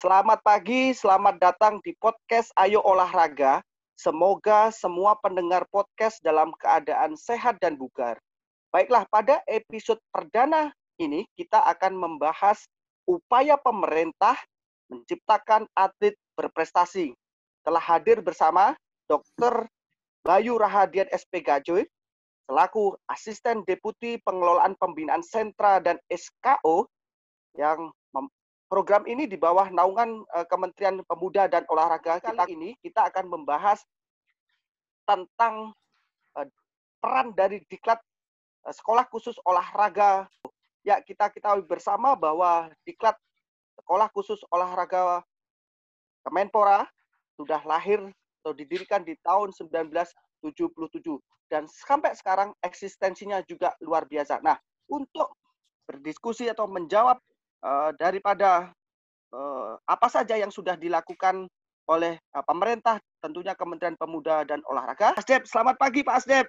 Selamat pagi, selamat datang di podcast Ayo Olahraga. Semoga semua pendengar podcast dalam keadaan sehat dan bugar. Baiklah, pada episode perdana ini kita akan membahas upaya pemerintah menciptakan atlet berprestasi. Telah hadir bersama Dr. Bayu Rahadian SP Gajoy, selaku Asisten Deputi Pengelolaan Pembinaan Sentra dan SKO yang program ini di bawah naungan uh, Kementerian Pemuda dan Olahraga. Kali ini kita akan membahas tentang uh, peran dari diklat uh, sekolah khusus olahraga. Ya, kita ketahui bersama bahwa diklat sekolah khusus olahraga Kemenpora sudah lahir atau didirikan di tahun 1977 dan sampai sekarang eksistensinya juga luar biasa. Nah, untuk berdiskusi atau menjawab uh, daripada uh, apa saja yang sudah dilakukan oleh uh, pemerintah, tentunya Kementerian Pemuda dan Olahraga. Asdep, selamat pagi Pak Asdep.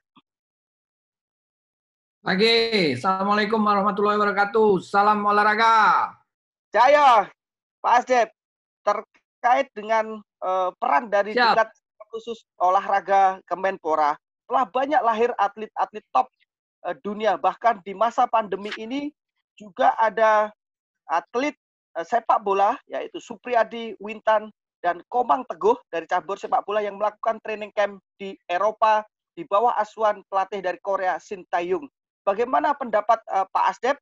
Pagi, Assalamualaikum warahmatullahi wabarakatuh. Salam olahraga. Jaya, Pak Asdep, terkait dengan uh, peran dari tingkat khusus olahraga Kemenpora, telah banyak lahir atlet-atlet top uh, dunia. Bahkan di masa pandemi ini juga ada atlet uh, sepak bola yaitu Supriyadi Wintan dan Komang Teguh dari cabur sepak bola yang melakukan training camp di Eropa di bawah asuhan pelatih dari Korea Shin Tae-yong. Bagaimana pendapat uh, Pak Asdep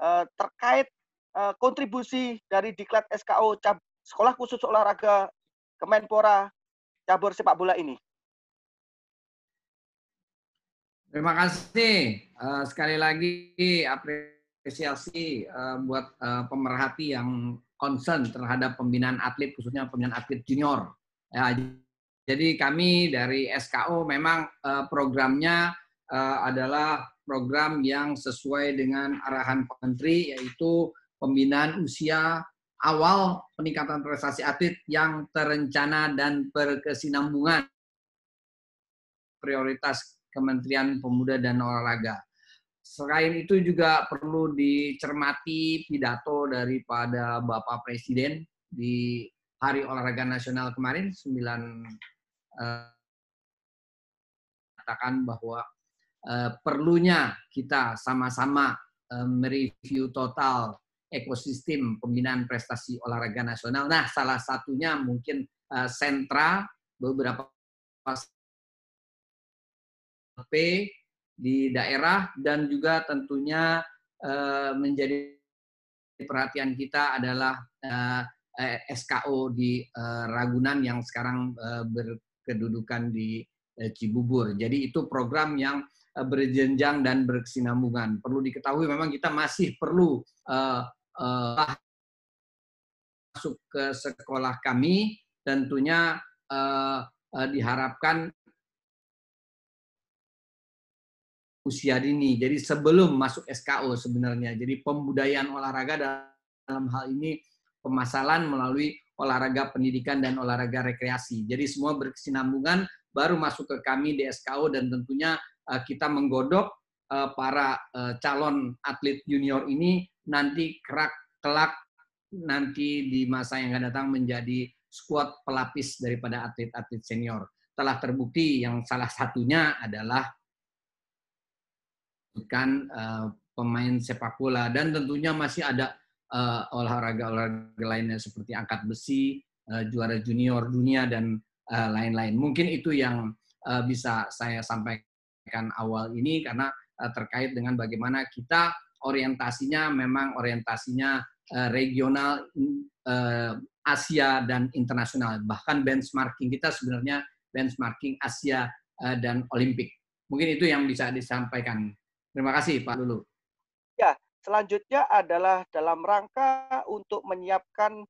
uh, terkait uh, kontribusi dari Diklat SKO Cab Sekolah Khusus Olahraga Kemenpora cabur sepak bola ini? Terima kasih uh, sekali lagi apresiasi uh, buat uh, pemerhati yang concern terhadap pembinaan atlet khususnya pembinaan atlet junior. Ya, jadi kami dari SKO memang uh, programnya uh, adalah program yang sesuai dengan arahan Menteri yaitu pembinaan usia awal peningkatan prestasi atlet yang terencana dan berkesinambungan prioritas Kementerian Pemuda dan Olahraga. Selain itu juga perlu dicermati pidato daripada Bapak Presiden di Hari Olahraga Nasional kemarin 9 eh, katakan bahwa eh, perlunya kita sama-sama eh, mereview total ekosistem pembinaan prestasi olahraga nasional. Nah, salah satunya mungkin eh, sentra beberapa P di daerah dan juga tentunya uh, menjadi perhatian kita adalah eh, SKO di uh, Ragunan yang sekarang berkedudukan di Cibubur. Jadi itu program yang berjenjang dan berkesinambungan. Perlu diketahui memang kita masih perlu masuk ke sekolah kami tentunya diharapkan usia dini. Jadi sebelum masuk SKO sebenarnya. Jadi pembudayaan olahraga dalam hal ini pemasalan melalui olahraga pendidikan dan olahraga rekreasi. Jadi semua berkesinambungan baru masuk ke kami di SKO dan tentunya uh, kita menggodok uh, para uh, calon atlet junior ini nanti kerak kelak nanti di masa yang akan datang menjadi squad pelapis daripada atlet-atlet senior. Telah terbukti yang salah satunya adalah bukan uh, pemain sepak bola dan tentunya masih ada uh, olahraga-olahraga lainnya seperti angkat besi, uh, juara junior dunia dan lain-lain. Mungkin itu yang uh, bisa saya sampaikan awal ini karena uh, terkait dengan bagaimana kita orientasinya memang orientasinya uh, regional uh, Asia dan internasional. Bahkan benchmarking kita sebenarnya benchmarking Asia dan Olimpik. Mungkin itu yang bisa disampaikan. Terima kasih Pak Lulu. Ya, selanjutnya adalah dalam rangka untuk menyiapkan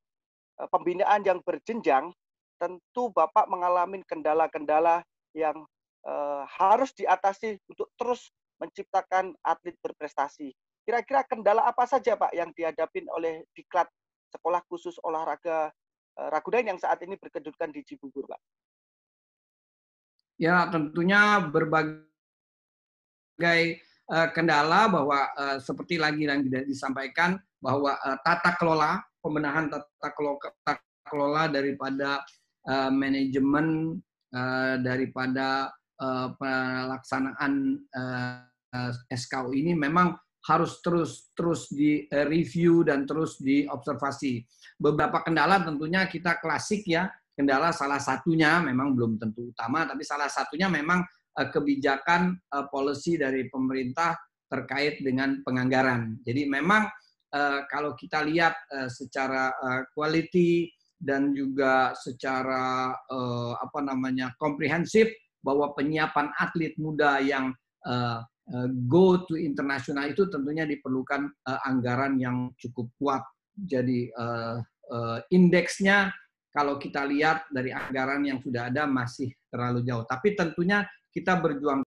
eh, pembinaan yang berjenjang, tentu Bapak mengalami kendala-kendala yang uh, harus diatasi untuk terus menciptakan atlet berprestasi. Kira-kira kendala apa saja Pak yang dihadapi oleh Diklat Sekolah Khusus Olahraga uh, Ragunan yang saat ini berkedudukan di Cibubur, Pak? Ya, tentunya berbagai kendala bahwa uh, seperti lagi yang disampaikan bahwa uh, tata kelola pembenahan tata kelola, daripada uh, manajemen uh, daripada pelaksanaan SKU ini memang harus terus terus di review dan terus diobservasi. Beberapa kendala tentunya kita klasik ya, kendala salah satunya memang belum tentu utama, tapi salah satunya memang kebijakan policy dari pemerintah terkait dengan penganggaran. Jadi memang kalau kita lihat secara quality dan juga secara apa namanya komprehensif bahwa penyiapan atlet muda yang Eh, go to internasional itu tentunya diperlukan anggaran yang cukup kuat. Jadi indeksnya kalau kita lihat dari anggaran yang sudah ada masih terlalu jauh. Tapi tentunya kita berjuang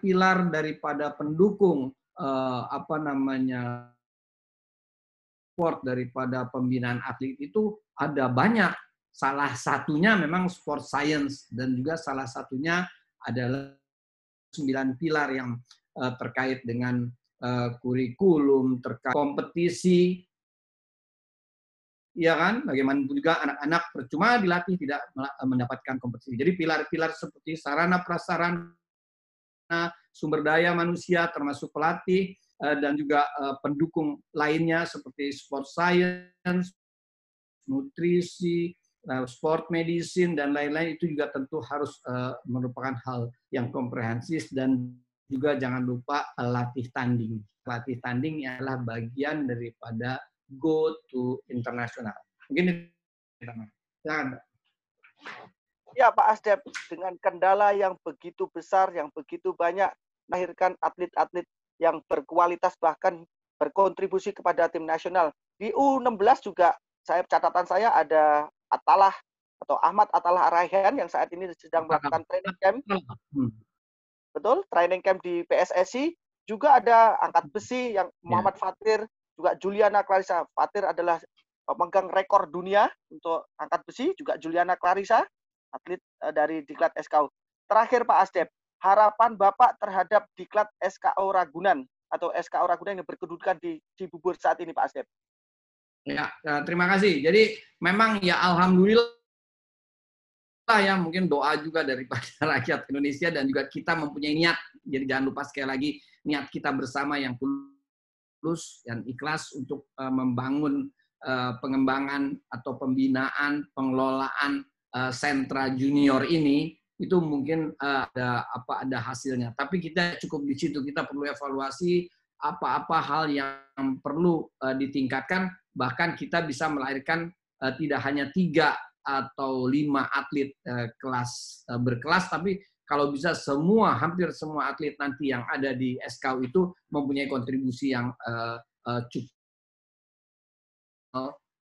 pilar daripada pendukung uh, apa namanya sport daripada pembinaan atlet itu ada banyak. Salah satunya memang sport science dan juga salah satunya adalah sembilan pilar yang uh, terkait dengan uh, kurikulum, terkait kompetisi, ya kan? Bagaimanapun juga anak-anak percuma dilatih tidak mendapatkan kompetisi. Jadi pilar-pilar seperti sarana prasarana, sumber daya manusia termasuk pelatih uh, dan juga uh, pendukung lainnya seperti sport science, nutrisi, sport medicine dan lain-lain itu juga tentu harus merupakan hal yang komprehensif dan juga jangan lupa latih tanding. Latih tanding adalah bagian daripada go to internasional. Mungkin Jangan. Ya Pak Asdep, dengan kendala yang begitu besar, yang begitu banyak, melahirkan atlet-atlet yang berkualitas bahkan berkontribusi kepada tim nasional. Di U16 juga saya catatan saya ada Atalah atau Ahmad Atalah Araihan yang saat ini sedang melakukan training camp. Hmm. Betul, training camp di PSSI. Juga ada angkat besi yang ya. Muhammad Fatir, juga Juliana Clarissa. Fatir adalah pemegang rekor dunia untuk angkat besi, juga Juliana Clarissa, atlet eh, dari Diklat SKU. Terakhir Pak Asdep, harapan Bapak terhadap Diklat SKU Ragunan atau SKU Ragunan yang berkedudukan di Cibubur saat ini Pak Asdep? Ya, ya, terima kasih. Jadi memang ya alhamdulillah ya mungkin doa juga daripada rakyat Indonesia dan juga kita mempunyai niat. Jadi jangan lupa sekali lagi niat kita bersama yang tulus dan ikhlas untuk uh, membangun uh, pengembangan atau pembinaan pengelolaan uh, sentra junior ini itu mungkin ada apa ada hasilnya. Tapi kita cukup di situ. Kita perlu evaluasi apa-apa hal yang perlu ditingkatkan bahkan kita bisa melahirkan tidak hanya tiga atau lima atlet kelas berkelas, tapi kalau bisa semua hampir semua atlet nanti yang ada di SKU itu mempunyai kontribusi yang uh, uh, cukup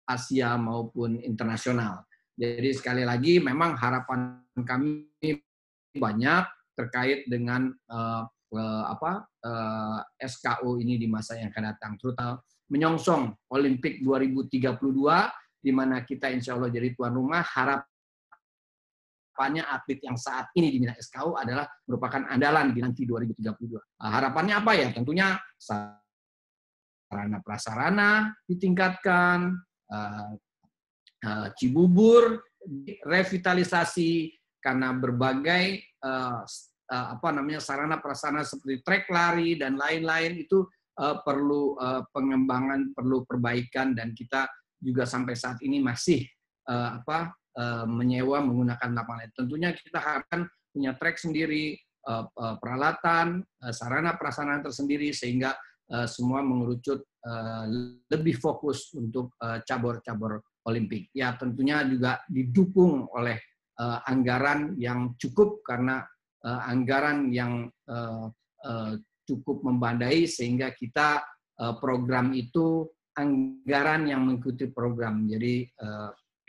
Asia maupun internasional. Jadi sekali lagi memang harapan kami banyak terkait dengan uh, uh, apa uh, SKU ini di masa yang akan datang, terutama menyongsong Olimpik 2032 di mana kita insya Allah jadi tuan rumah harapannya atlet yang saat ini di Minat SKU adalah merupakan andalan di nanti 2032. Nah, harapannya apa ya? Tentunya sarana prasarana ditingkatkan, uh, uh, Cibubur revitalisasi karena berbagai uh, apa namanya sarana prasarana seperti trek lari dan lain-lain itu perlu pengembangan, perlu perbaikan dan kita juga sampai saat ini masih apa uh, menyewa menggunakan lapangan. Tentunya kita harapkan punya trek sendiri, uh, uh, peralatan, sarana prasarana tersendiri sehingga semua mengerucut lebih fokus untuk cabur-cabur Olimpik. Ya tentunya juga didukung oleh anggaran yang cukup karena anggaran yang cukup membandai sehingga kita program itu anggaran yang mengikuti program. Jadi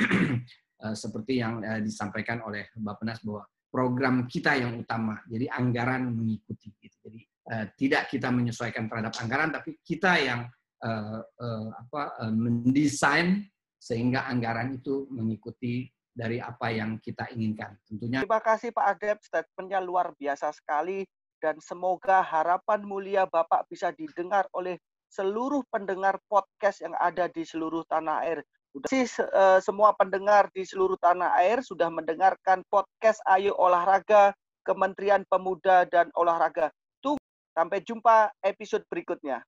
seperti yang uh, disampaikan oleh Bapak Penas bahwa program kita yang utama. Jadi anggaran mengikuti. Gitu. Jadi uh, tidak kita menyesuaikan terhadap anggaran, tapi kita yang apa mendesain sehingga anggaran itu mengikuti dari apa yang kita inginkan. Tentunya. Terima kasih Pak Adep, statementnya luar biasa sekali dan semoga harapan mulia Bapak bisa didengar oleh seluruh pendengar podcast yang ada di seluruh tanah air. Udah sih uh, semua pendengar di seluruh tanah air sudah mendengarkan podcast Ayo Olahraga Kementerian Pemuda dan Olahraga. Tunggu sampai jumpa episode berikutnya.